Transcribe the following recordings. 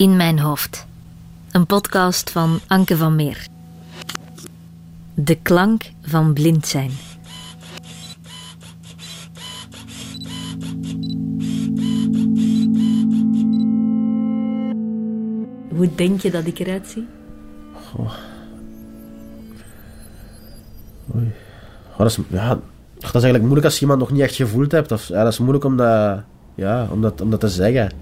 In mijn hoofd. Een podcast van Anke van Meer. De klank van blind zijn. Hoe denk je dat ik eruit zie? Oei. Oh, dat, is, ja, dat is eigenlijk moeilijk als je iemand nog niet echt gevoeld hebt. Of, ja, dat is moeilijk om dat, ja, om dat, om dat te zeggen.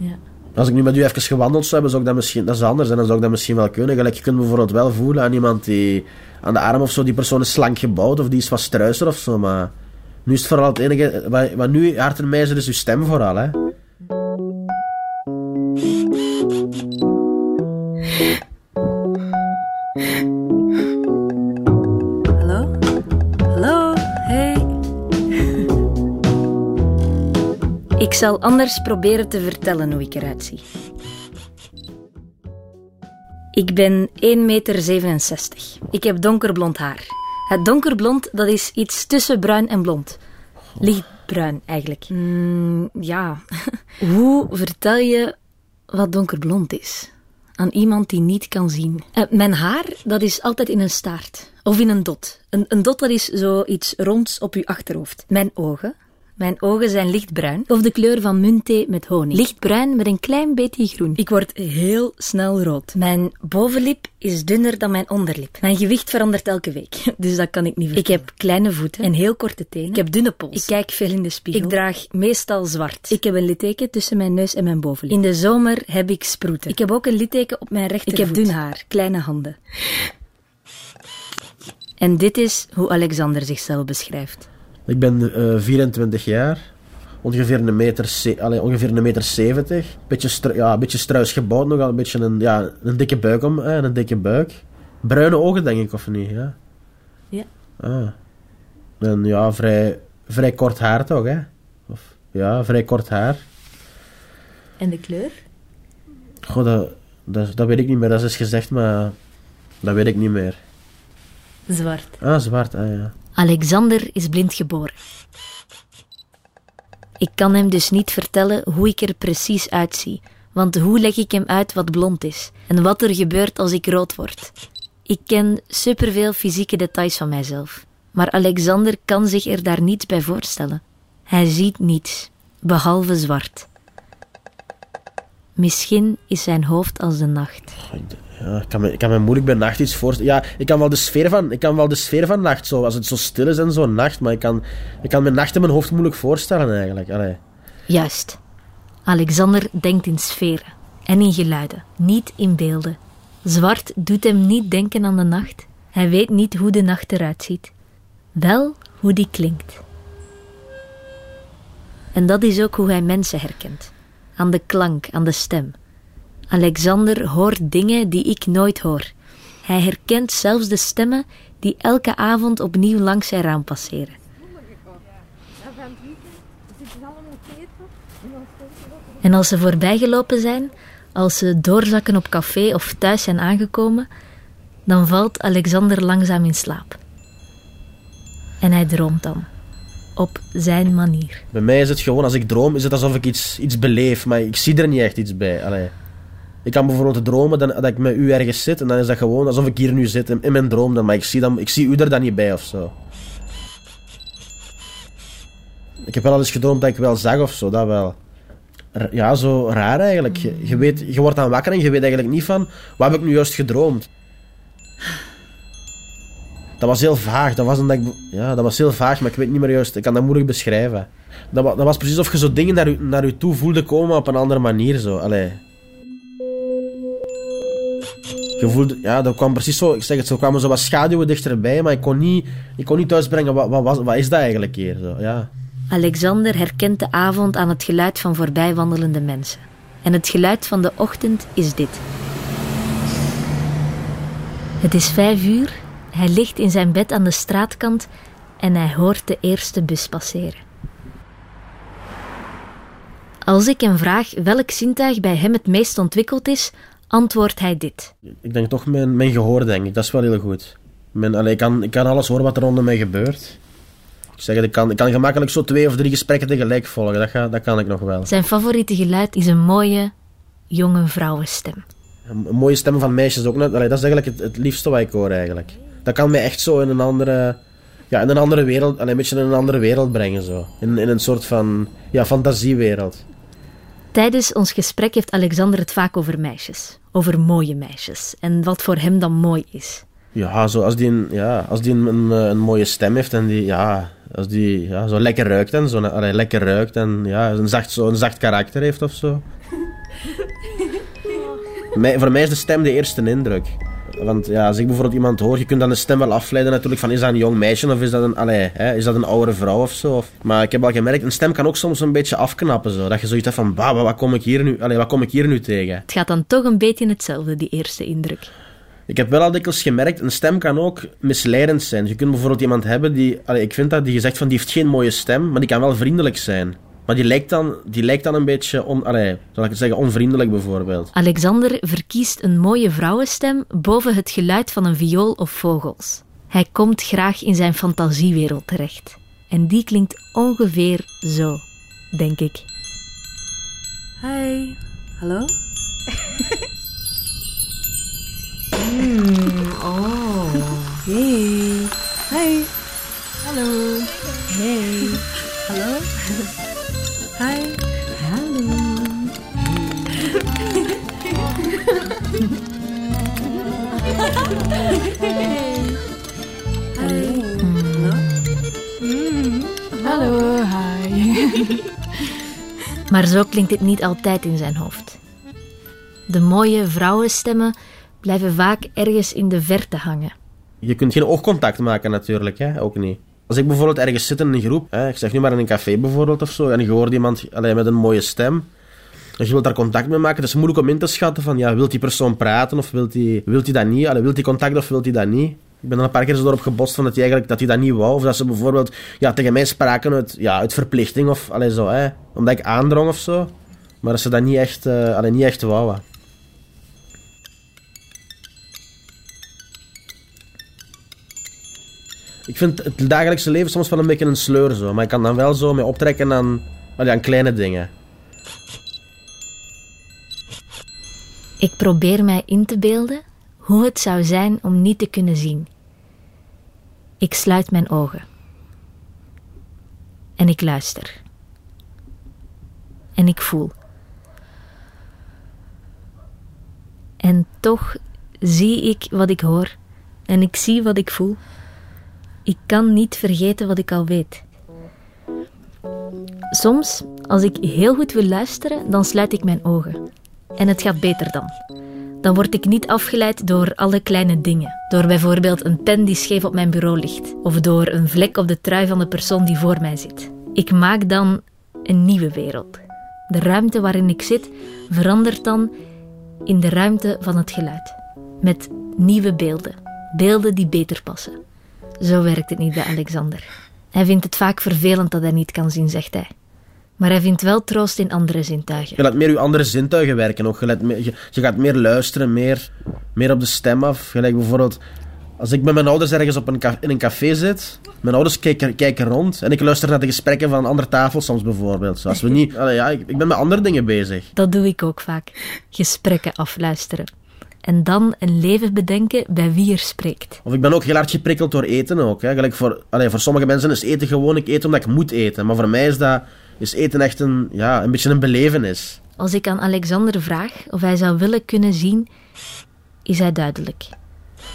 Ja. Als ik nu met u even gewandeld zou hebben, zou ik dat misschien... Dat is anders, en dan zou ik dat misschien wel kunnen. Gelijk, je kunt bijvoorbeeld wel voelen aan iemand die... Aan de arm of zo, die persoon is slank gebouwd, of die is wat struiser of zo, maar... Nu is het vooral het enige... Wat, wat nu hart en mij is, is uw stem vooral, hè. Zal anders proberen te vertellen hoe ik eruit zie. Ik ben 1,67 meter. Ik heb donkerblond haar. Het donkerblond dat is iets tussen bruin en blond. Lichtbruin eigenlijk. Mm, ja. hoe vertel je wat donkerblond is? Aan iemand die niet kan zien. Eh, mijn haar, dat is altijd in een staart. Of in een dot. Een, een dot, dat is zoiets ronds op uw achterhoofd. Mijn ogen. Mijn ogen zijn lichtbruin. Of de kleur van muntthee met honing. Lichtbruin met een klein beetje groen. Ik word heel snel rood. Mijn bovenlip is dunner dan mijn onderlip. Mijn gewicht verandert elke week. Dus dat kan ik niet vertellen. Ik heb kleine voeten en heel korte tenen. Ik heb dunne pols. Ik kijk veel in de spiegel. Ik draag meestal zwart. Ik heb een litteken tussen mijn neus en mijn bovenlip. In de zomer heb ik sproeten. Ik heb ook een litteken op mijn rechtervoet. Ik heb dun haar, kleine handen. En dit is hoe Alexander zichzelf beschrijft. Ik ben eh 24 jaar. Ongeveer een meter, allee, ongeveer een meter 70. Beetje, stru- ja, een beetje struis gebouwd nogal. Een beetje een, ja, een dikke buik om. eh, een dikke buik. Bruine ogen, denk ik, of niet? Ja. Ja. Ah. En ja, vrij, vrij kort haar toch, hè? Of, ja, vrij kort haar. En de kleur? Goh, dat, dat, dat weet ik niet meer. Dat is gezegd, maar dat weet ik niet meer. Zwart. Ah, zwart, ah ja. Alexander is blind geboren. Ik kan hem dus niet vertellen hoe ik er precies uitzie, want hoe leg ik hem uit wat blond is en wat er gebeurt als ik rood word? Ik ken superveel fysieke details van mijzelf, maar Alexander kan zich er daar niets bij voorstellen. Hij ziet niets, behalve zwart. Misschien is zijn hoofd als de nacht. Ja, ik kan me, ik kan me moeilijk bij nacht iets voorstellen. Ja, ik kan wel de sfeer van, ik kan wel de sfeer van nacht, zo, als het zo stil is en zo nacht, maar ik kan, ik kan me nacht in mijn hoofd moeilijk voorstellen eigenlijk. Allee. Juist. Alexander denkt in sferen en in geluiden, niet in beelden. Zwart doet hem niet denken aan de nacht. Hij weet niet hoe de nacht eruit ziet. Wel hoe die klinkt. En dat is ook hoe hij mensen herkent. Aan de klank, aan de stem. Alexander hoort dingen die ik nooit hoor. Hij herkent zelfs de stemmen die elke avond opnieuw langs zijn raam passeren. En als ze voorbijgelopen zijn, als ze doorzakken op café of thuis zijn aangekomen, dan valt Alexander langzaam in slaap. En hij droomt dan. Op zijn manier. Bij mij is het gewoon, als ik droom, is het alsof ik iets, iets beleef, maar ik zie er niet echt iets bij. Allee. Ik kan bijvoorbeeld dromen dat ik met u ergens zit en dan is dat gewoon alsof ik hier nu zit in, mijn droom, dan, maar ik zie, dan, ik zie u er dan niet bij of zo. Ik heb wel eens gedroomd dat ik wel zag of zo, dat wel. Ja, zo raar eigenlijk. Je, je, weet, je wordt dan wakker en je weet eigenlijk niet van, wat heb ik nu juist gedroomd? Dat was heel vaag. Dat was, omdat ik, ja, dat was heel vaag, maar ik weet niet meer juist. Ik kan dat moeilijk beschrijven. Dat, dat was precies of je zo dingen naar u, naar u toe voelde komen op een andere manier. Zo. Allee. Je voelde, ja, dat kwam precies zo. Ik zeg het, zo kwamen zo wat schaduwen dichterbij, maar ik kon niet, ik kon niet thuisbrengen. Wat, wat, was, wat is dat eigenlijk hier? Zo, ja. Alexander herkent de avond aan het geluid van voorbijwandelende mensen. En het geluid van de ochtend is dit. Het is vijf uur, hij ligt in zijn bed aan de straatkant en hij hoort de eerste bus passeren. Als ik hem vraag welk zintuig bij hem het meest ontwikkeld is, antwoordt hij dit. Ik denk toch mijn, mijn gehoor, denk ik. Dat is wel heel goed. Mijn, allee, ik, kan, ik kan alles horen wat er rondom mij gebeurt. Ik zeg ik kan, ik kan gemakkelijk zo twee of drie gesprekken tegelijk volgen. Dat, ga, dat kan ik nog wel. Zijn favoriete geluid is een mooie, jonge vrouwenstem. Een, een mooie stem van meisjes ook. net- allee, dat is eigenlijk het, het liefste wat ik hoor eigenlijk. Dat kan mij echt zo in een andere, ja, in een andere wereld, een beetje in een andere wereld brengen zo. In, in een soort van ja, fantasiewereld. Tijdens ons gesprek heeft Alexander het vaak over meisjes. Over mooie meisjes. En wat voor hem dan mooi is. Ja, zo als die, een, ja, als die een, een, een mooie stem heeft en die, ja, als die ja, zo lekker ruikt en zo, allee, lekker ruikt en ja, een zacht, zo een zacht karakter heeft of zo. mij, voor mij is de stem de eerste indruk. Want ja, als ik bijvoorbeeld iemand hoor, je kunt dan de stem wel afleiden natuurlijk van is dat een jong meisje of is dat een, allee, hè, is dat een oudere vrouw of zo. Of- maar ik heb al gemerkt, een stem kan ook soms een beetje afknappen zo. Dat je zoiets hebt van, bah, wat, kom ik hier nu, allee, wat kom ik hier nu tegen? Het gaat dan toch een beetje hetzelfde, die eerste indruk. Ik heb wel al dikwijls gemerkt, een stem kan ook misleidend zijn. Je kunt bijvoorbeeld iemand hebben die, allee, ik vind dat, die zegt van die heeft geen mooie stem, maar die kan wel vriendelijk zijn. Maar die lijkt dan, die lijkt dan een beetje, on, allee, zal ik het zeggen, onvriendelijk bijvoorbeeld. Alexander verkiest een mooie vrouwenstem boven het geluid van een viool of vogels. Hij komt graag in zijn fantasiewereld terecht. En die klinkt ongeveer zo, denk ik. Hi. Hallo? oh. Hey. Hi. Hallo. Hey. Hallo. Hi. Hallo. Hi. Hallo. Hallo, hi. Maar zo klinkt het niet altijd in zijn hoofd. De mooie vrouwenstemmen blijven vaak ergens in de verte hangen. Je kunt geen oogcontact maken natuurlijk, hè? ook niet. Als ik bijvoorbeeld ergens zit in een groep, hè, ik zeg nu maar in een café bijvoorbeeld of zo, en je hoort iemand allee, met een mooie stem, en je wilt daar contact mee maken, het is moeilijk om in te schatten van, ja, wilt die persoon praten of wilt die, wilt die dat niet? Allee, wilt die contact of wilt die dat niet? Ik ben er een paar keer zo erop van dat die eigenlijk dat die dat niet wou, of dat ze bijvoorbeeld ja, tegen mij spraken uit, ja, uit verplichting of allee, zo, hè, omdat ik aandrong of zo, maar dat ze dat niet echt, allee, niet echt wouden. Ik vind het dagelijkse leven soms wel een beetje een sleur zo. Maar ik kan dan wel zo mee optrekken aan, aan kleine dingen. Ik probeer mij in te beelden hoe het zou zijn om niet te kunnen zien. Ik sluit mijn ogen. En ik luister. En ik voel. En toch zie ik wat ik hoor. En ik zie wat ik voel. Ik kan niet vergeten wat ik al weet. Soms, als ik heel goed wil luisteren, dan sluit ik mijn ogen. En het gaat beter dan. Dan word ik niet afgeleid door alle kleine dingen. Door bijvoorbeeld een pen die scheef op mijn bureau ligt. Of door een vlek op de trui van de persoon die voor mij zit. Ik maak dan een nieuwe wereld. De ruimte waarin ik zit verandert dan in de ruimte van het geluid. Met nieuwe beelden. Beelden die beter passen. Zo werkt het niet bij Alexander. Hij vindt het vaak vervelend dat hij niet kan zien, zegt hij. Maar hij vindt wel troost in andere zintuigen. Je laat meer je andere zintuigen werken ook. Je, laat meer- je, je gaat meer luisteren, meer, meer op de stem af. Gelijk bijvoorbeeld, als ik met mijn ouders ergens op een in een café zit, mijn ouders kijken, kijken rond en ik luister naar de gesprekken van andere tafels soms bijvoorbeeld. Zo, Als we niet, ja, ik, ik ben met andere dingen bezig. Dat doe ik ook vaak. Gesprekken afluisteren. En dan een leven bedenken bij wie er spreekt. Of ik ben ook heel hard geprikkeld door eten ook. Hè. Gelijk voor, allee, voor sommige mensen is eten gewoon, ik eet omdat ik moet eten. Maar voor mij is, dat, is eten echt een, ja, een beetje een belevenis. Als ik aan Alexander vraag of hij zou willen kunnen zien, is hij duidelijk.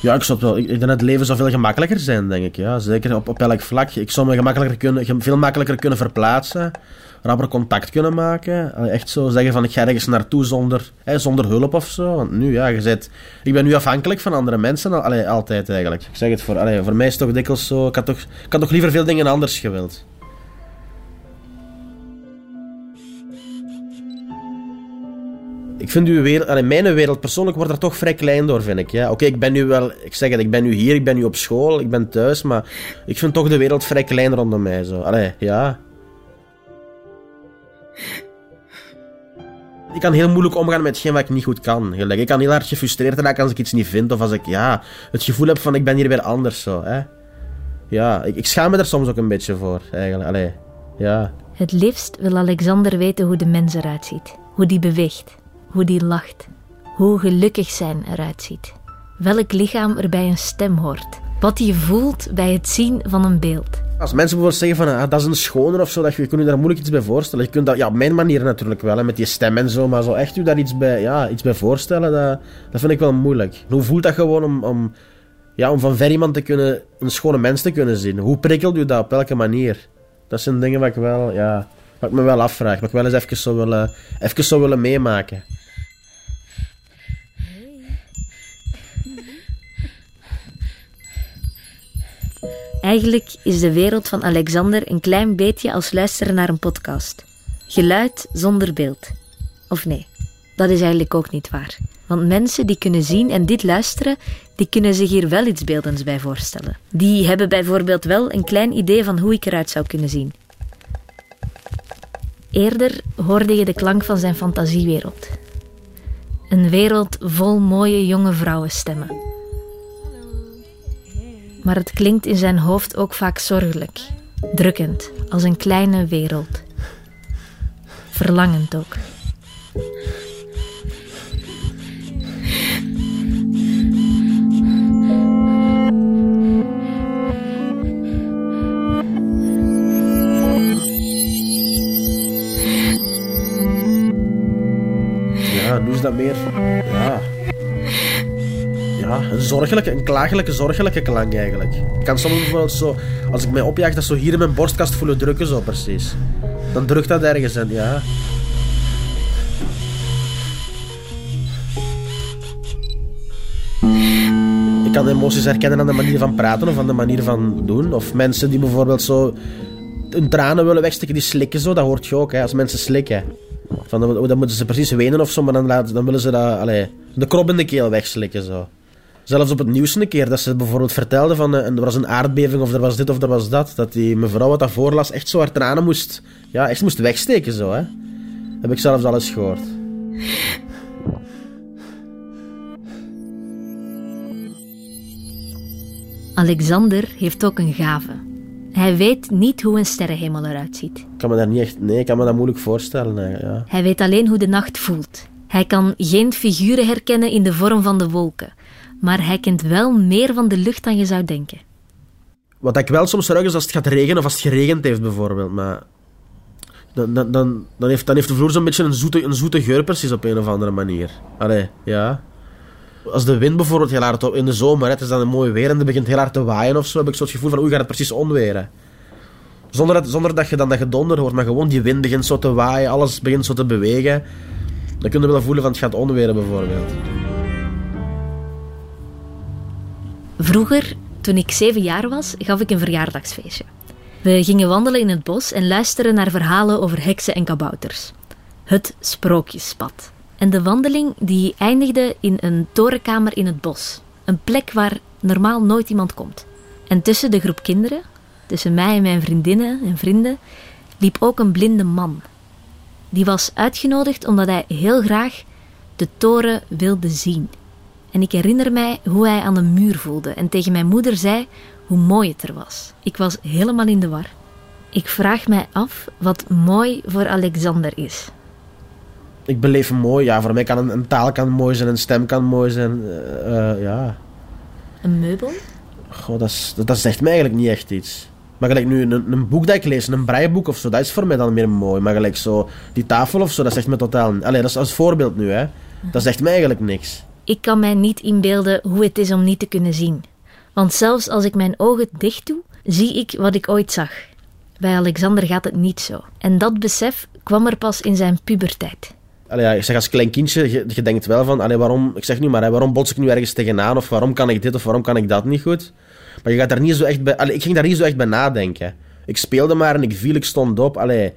Ja, ik, het wel, ik, denk dat het leven zou veel gemakkelijker zijn, denk ik. Ja. Zeker op, op elk vlak. Ik zou me gemakkelijker kunnen, veel makkelijker kunnen verplaatsen. Rapper contact kunnen maken. Allee, Echt zo zeggen van ik ga ergens naartoe zonder, hè, zonder hulp of zo. Want nu, ja, je zit, ik ben nu afhankelijk van andere mensen. al- Allee, altijd eigenlijk. Ik zeg het voor, allee, voor mij is het toch dikwijls zo. Ik had toch, ik had toch liever veel dingen anders gewild. Ik vind uw wereld, allee, mijn wereld persoonlijk wordt er toch vrij klein door, vind ik. Ja. Oké, ik ben nu wel, ik zeg het, ik ben nu hier, ik ben nu op school, ik ben thuis, maar ik vind toch de wereld vrij klein rondom mij. Zo. Allee, ja. Ik kan heel moeilijk omgaan met hetgeen wat ik niet goed kan. Gelijk, Ik kan heel hard gefrustreerd raken als ik iets niet vind, of als ik ja, het gevoel heb van ik ben hier weer anders. Zo, hè. Ja, ik, ik schaam me er soms ook een beetje voor, eigenlijk. Allee, ja. Het liefst wil Alexander weten hoe de mens eruit ziet. Hoe die beweegt. Hoe die lacht. Hoe gelukkig zijn eruit ziet. Welk lichaam er bij een stem hoort. Wat je voelt bij het zien van een beeld. Mensen bijvoorbeeld zeggen van ah, dat is een schoner of zo, dat je, je kunt je daar moeilijk iets bij voorstellen. Je kunt dat, ja, op mijn manier natuurlijk wel, hè, met die stem en zo, maar zo echt u daar iets bij, ja, iets bij voorstellen, dat, dat vind ik wel moeilijk. Hoe voelt dat gewoon om, om, ja, om van ver iemand te kunnen, een schone mens te kunnen zien? Hoe prikkelt u dat, op welke manier? Dat zijn dingen wat ik wel, ja, wat ik me wel afvraag, wat ik wel eens even zou willen, even zou willen meemaken. Eigenlijk is de wereld van Alexander een klein beetje als luisteren naar een podcast. Geluid zonder beeld. Of nee, dat is eigenlijk ook niet waar. Want mensen die kunnen zien en dit luisteren, die kunnen zich hier wel iets beeldends bij voorstellen. Die hebben bijvoorbeeld wel een klein idee van hoe ik eruit zou kunnen zien. Eerder hoorde je de klank van zijn fantasiewereld. Een wereld vol mooie jonge vrouwenstemmen. Maar het klinkt in zijn hoofd ook vaak zorgelijk, drukkend, als een kleine wereld. Verlangend ook. Ja, nu is dat meer, ja... Een zorgelijke, een klagelijke, zorgelijke klank eigenlijk. Ik kan soms bijvoorbeeld zo, als ik mij opjaag, dat zo hier in mijn borstkast voelen drukken zo precies. Dan drukt dat ergens en ja... Ik kan emoties herkennen aan de manier van praten of aan de manier van doen. Of mensen die bijvoorbeeld zo hun tranen willen wegsteken, die slikken zo. Dat hoort je ook, hè, als mensen slikken. Van, dan, dan moeten ze precies wenen of zo, maar dan, dan willen ze dat, allee, de krop in de keel wegslikken zo. Zelfs op het nieuws een keer, dat ze bijvoorbeeld vertelde van eh, er was een aardbeving of er was dit of er was dat. Dat die mevrouw wat dat voorlas echt zo haar tranen moest, ja, echt moest wegsteken zo, hè. Heb ik zelfs alles gehoord. Alexander heeft ook een gave. Hij weet niet hoe een sterrenhemel eruit ziet. Ik kan me daar niet echt, nee, ik kan me dat moeilijk voorstellen. Ja. Hij weet alleen hoe de nacht voelt. Hij kan geen figuren herkennen in de vorm van de wolken, maar hij kent wel meer van de lucht dan je zou denken. Wat ik wel soms ruik is als het gaat regenen of als het geregend heeft bijvoorbeeld, maar... Dan, dan, dan, dan, heeft, dan heeft de vloer zo'n beetje een zoete, een zoete geur precies op een of andere manier. Allee, ja. Als de wind bijvoorbeeld heel hard op in de zomer, het is dan een mooi weer en het begint heel hard te waaien of zo, heb ik zo het gevoel van oei, gaat het precies onweren. Zonder dat, zonder dat je dan dat gedonder hoort, maar gewoon die wind begint zo te waaien, alles begint zo te bewegen. Dan kun je wel voelen van het gaat onweren bijvoorbeeld. Vroeger, toen ik zeven jaar was, gaf ik een verjaardagsfeestje. We gingen wandelen in het bos en luisteren naar verhalen over heksen en kabouters. Het sprookjespad. En de wandeling die eindigde in een torenkamer in het bos. Een plek waar normaal nooit iemand komt. En tussen de groep kinderen, tussen mij en mijn vriendinnen en vrienden, liep ook een blinde man. Die was uitgenodigd omdat hij heel graag de toren wilde zien. En ik herinner mij hoe hij aan de muur voelde en tegen mijn moeder zei hoe mooi het er was. Ik was helemaal in de war. Ik vraag mij af wat mooi voor Alexander is. Ik beleef hem mooi, ja. Voor mij kan een, een taal kan mooi zijn, een stem kan mooi zijn. eh, eh, ja. Een meubel? Goh, dat, is, dat, dat zegt mij eigenlijk niet echt iets. Maar gelijk nu, een, een boek dat ik lees, een breiboek of zo, dat is voor mij dan meer mooi. Maar gelijk zo, die tafel of zo, dat zegt me totaal... Allee, dat is als voorbeeld nu, hè. Dat zegt mij eigenlijk niks. Ik kan mij niet inbeelden hoe het is om niet te kunnen zien. Want zelfs als ik mijn ogen dicht doe, zie ik wat ik ooit zag. Bij Alexander gaat het niet zo. En dat besef kwam er pas in zijn puberteit. Allee, ja, ik zeg als klein kindje, je, denkt wel van, allee, waarom, ik zeg nu maar, waarom bots ik nu ergens tegenaan, of waarom kan ik dit, of waarom kan ik dat niet goed? Maar je gaat daar niet zo echt bij, allee, ik ging daar niet zo echt bij nadenken. Ik speelde maar en ik viel, ik stond op, allee.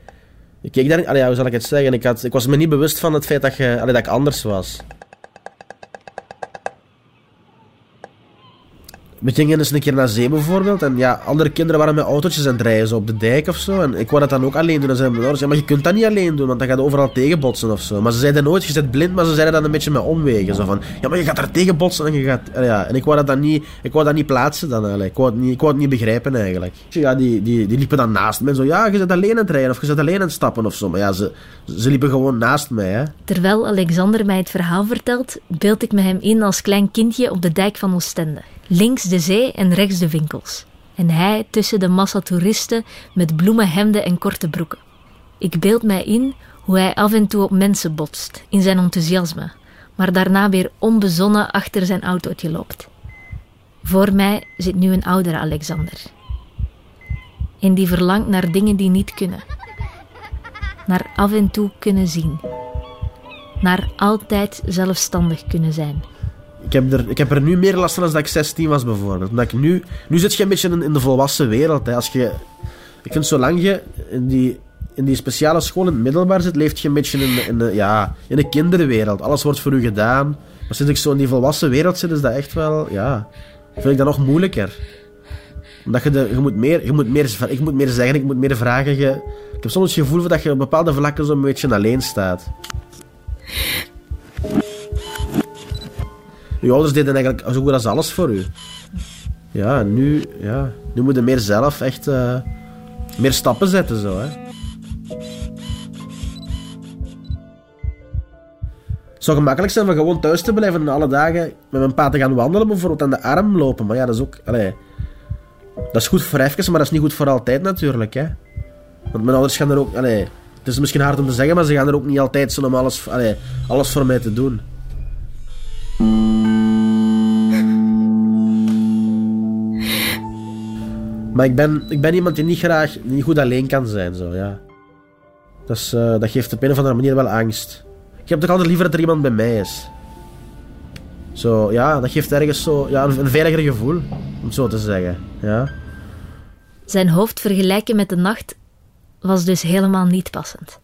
Ik keek daar, allee, hoe zal ik het zeggen, ik, had, ik was me niet bewust van het feit dat, je, allee, dat ik anders was. We gingen eens een keer naar zee bijvoorbeeld. En ja, andere kinderen waren met autootjes aan het rijden, zo op de dijk of zo. En ik wou dat dan ook alleen doen. En zeiden mijn ouders, maar je kunt dat niet alleen doen, want dan gaat overal tegenbotsen of zo. Maar ze zeiden nooit, je zit blind, maar ze zeiden dat een beetje met omwegen. Zo van, ja, maar je gaat er tegen botsen en je gaat... Ja, en ik wou dat dan niet, ik wou dat niet plaatsen dan eigenlijk. Ik wou het niet, ik wou het niet begrijpen eigenlijk. Ja, die, die, die liepen dan naast me zo, ja, je zit alleen aan het rijden of je zit alleen aan het stappen of zo. Maar ja, ze, ze liepen gewoon naast mij, hè. Terwijl Alexander mij het verhaal vertelt, beeld ik me hem in als klein kindje op de dijk van Oostende. Links de zee en rechts de winkels. En hij tussen de massa toeristen met bloemenhemden en korte broeken. Ik beeld mij in hoe hij af en toe op mensen botst, in zijn enthousiasme, maar daarna weer onbezonnen achter zijn autootje loopt. Voor mij zit nu een oudere Alexander. En die verlangt naar dingen die niet kunnen. Naar af en toe kunnen zien naar altijd zelfstandig kunnen zijn. Ik heb, er, ik heb er nu meer last van als ik 16 was, bijvoorbeeld. Omdat ik nu, nu zit je een beetje in, de volwassen wereld. Hè. Als je, ik vind, zolang je in die, in die speciale school in het middelbaar zit, leef je een beetje in, de, ja, in de kinderwereld. Alles wordt voor u gedaan. Maar sinds ik zo in die volwassen wereld zit, is dat echt wel, ja, vind ik dat nog moeilijker. Omdat je, de, je moet meer, je moet meer, ik moet meer zeggen, ik moet meer vragen. Je, ik heb soms het gevoel dat je op bepaalde vlakken zo'n beetje alleen staat. Je ouders deden eigenlijk zo goed als alles voor u. Ja, nu, ja, nu moet je meer zelf echt eh, meer stappen zetten. Zo, hè. Het zou gemakkelijk zijn van gewoon thuis te blijven en alle dagen met mijn pa te gaan wandelen, bijvoorbeeld aan de arm lopen. Maar ja, dat is ook. Allee, dat is goed voor even, maar dat is niet goed voor altijd natuurlijk. Hè. Want mijn ouders gaan er ook. Allee, het is misschien hard om te zeggen, maar ze gaan er ook niet altijd zo om alles, allee, alles voor mij te doen. Maar ik ben, ik ben iemand die niet graag, niet goed alleen kan zijn, zo, ja. Dat, is, eh, dat geeft op een of andere manier wel angst. Ik heb toch altijd liever dat er iemand bij mij is. Zo, ja, dat geeft ergens zo, ja, een, een veiliger gevoel, om het zo te zeggen, ja. Zijn hoofd vergelijken met de nacht was dus helemaal niet passend.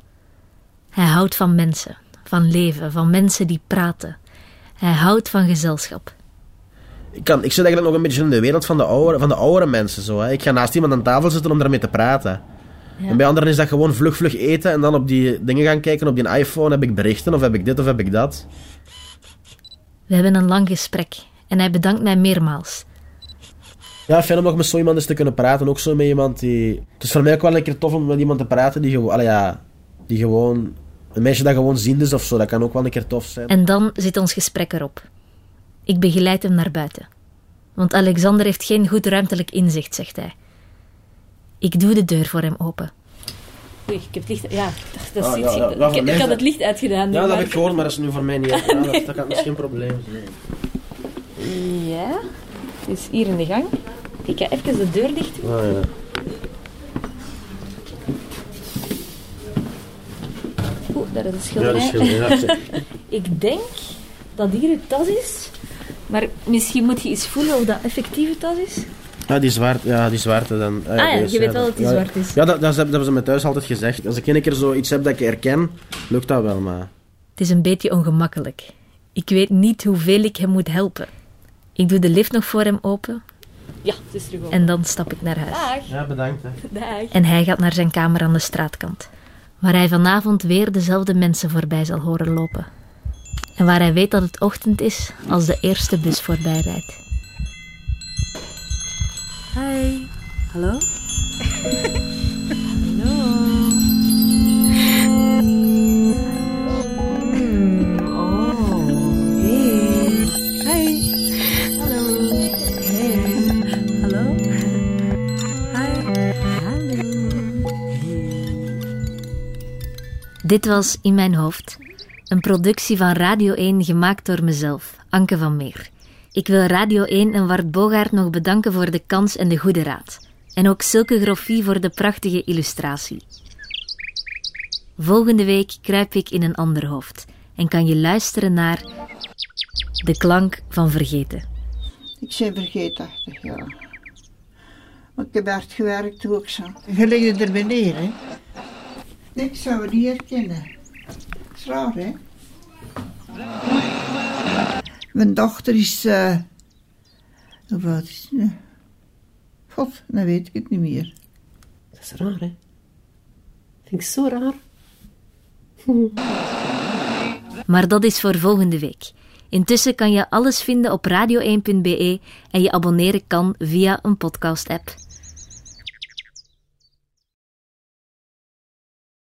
Hij houdt van mensen, van leven, van mensen die praten. Hij houdt van gezelschap. Ik, kan, ik zit eigenlijk nog een beetje in de wereld van de oudere, van de oudere mensen, zo, hè. Ik ga naast iemand aan tafel zitten om daarmee te praten. Ja. En bij anderen is dat gewoon vlug, vlug eten en dan op die dingen gaan kijken op die iPhone. Heb ik berichten of heb ik dit of heb ik dat? We hebben een lang gesprek en hij bedankt mij meermaals. Ja, fijn om nog met zo iemand eens te kunnen praten. Ook zo met iemand die... Het is voor mij ook wel een keer tof om met iemand te praten die gewoon... Ja, die gewoon... Een meisje dat gewoon ziend is of zo, dat kan ook wel een keer tof zijn. En dan zit ons gesprek erop. Ik begeleid hem naar buiten. Want Alexander heeft geen goed ruimtelijk inzicht, zegt hij. Ik doe de deur voor hem open. Oei, ik heb het licht... Ja, dat, Ah, ziet ja, je- ja, ik, ik had het licht uitgedaan. Ja, dat maar- heb ik gehoord, maar dat is nu voor mij niet... Ja, dat, dat kan misschien probleem zijn. Ja, het is hier in de gang. Ik ga even de deur dicht doen. Ah, ja. Oeh, daar is een Ja, schilderij. Ja, zeg. Ik denk dat hier een tas is. Maar misschien moet je eens voelen of dat effectieve tas is. Ja, die zwart, ja, die zwarte dan. Ah ja, je weet wel dat die ja. zwart is. Ja, dat, dat, dat hebben ze me thuis altijd gezegd. Als ik een keer zoiets heb dat ik herken, lukt dat wel, maar... Het is een beetje ongemakkelijk. Ik weet niet hoeveel ik hem moet helpen. Ik doe de lift nog voor hem open Ja, het is terug open. en dan stap ik naar huis. Dag. Ja, bedankt. Hè. Dag. En hij gaat naar zijn kamer aan de straatkant, waar hij vanavond weer dezelfde mensen voorbij zal horen lopen. En waar hij weet dat het ochtend is als de eerste bus voorbij rijdt. Hi. Hallo? Hallo. Oh. Hey. Hi. Hallo. Hey. Hallo. Hi. Hallo. Dit was In Mijn Hoofd, een productie van Radio 1 gemaakt door mezelf, Anke van Meer. Ik wil Radio 1 en Wart Bogaert nog bedanken voor de kans en de goede raad. En ook Silke Groffie voor de prachtige illustratie. Volgende week kruip ik in een ander hoofd en kan je luisteren naar De klank van vergeten. Ik ben vergeetachtig, ja. Maar ik heb hard gewerkt ook zo. Je ligt er beneden, hè? Ik zou het niet herkennen. Dat is raar, hè? Mijn dochter is eh Hoe oud is nu? God, dan weet ik het niet meer. Dat is raar, hè? Vind ik zo raar. Maar dat is voor volgende week. Intussen kan je alles vinden op radio1.be en je abonneren kan via een podcast-app.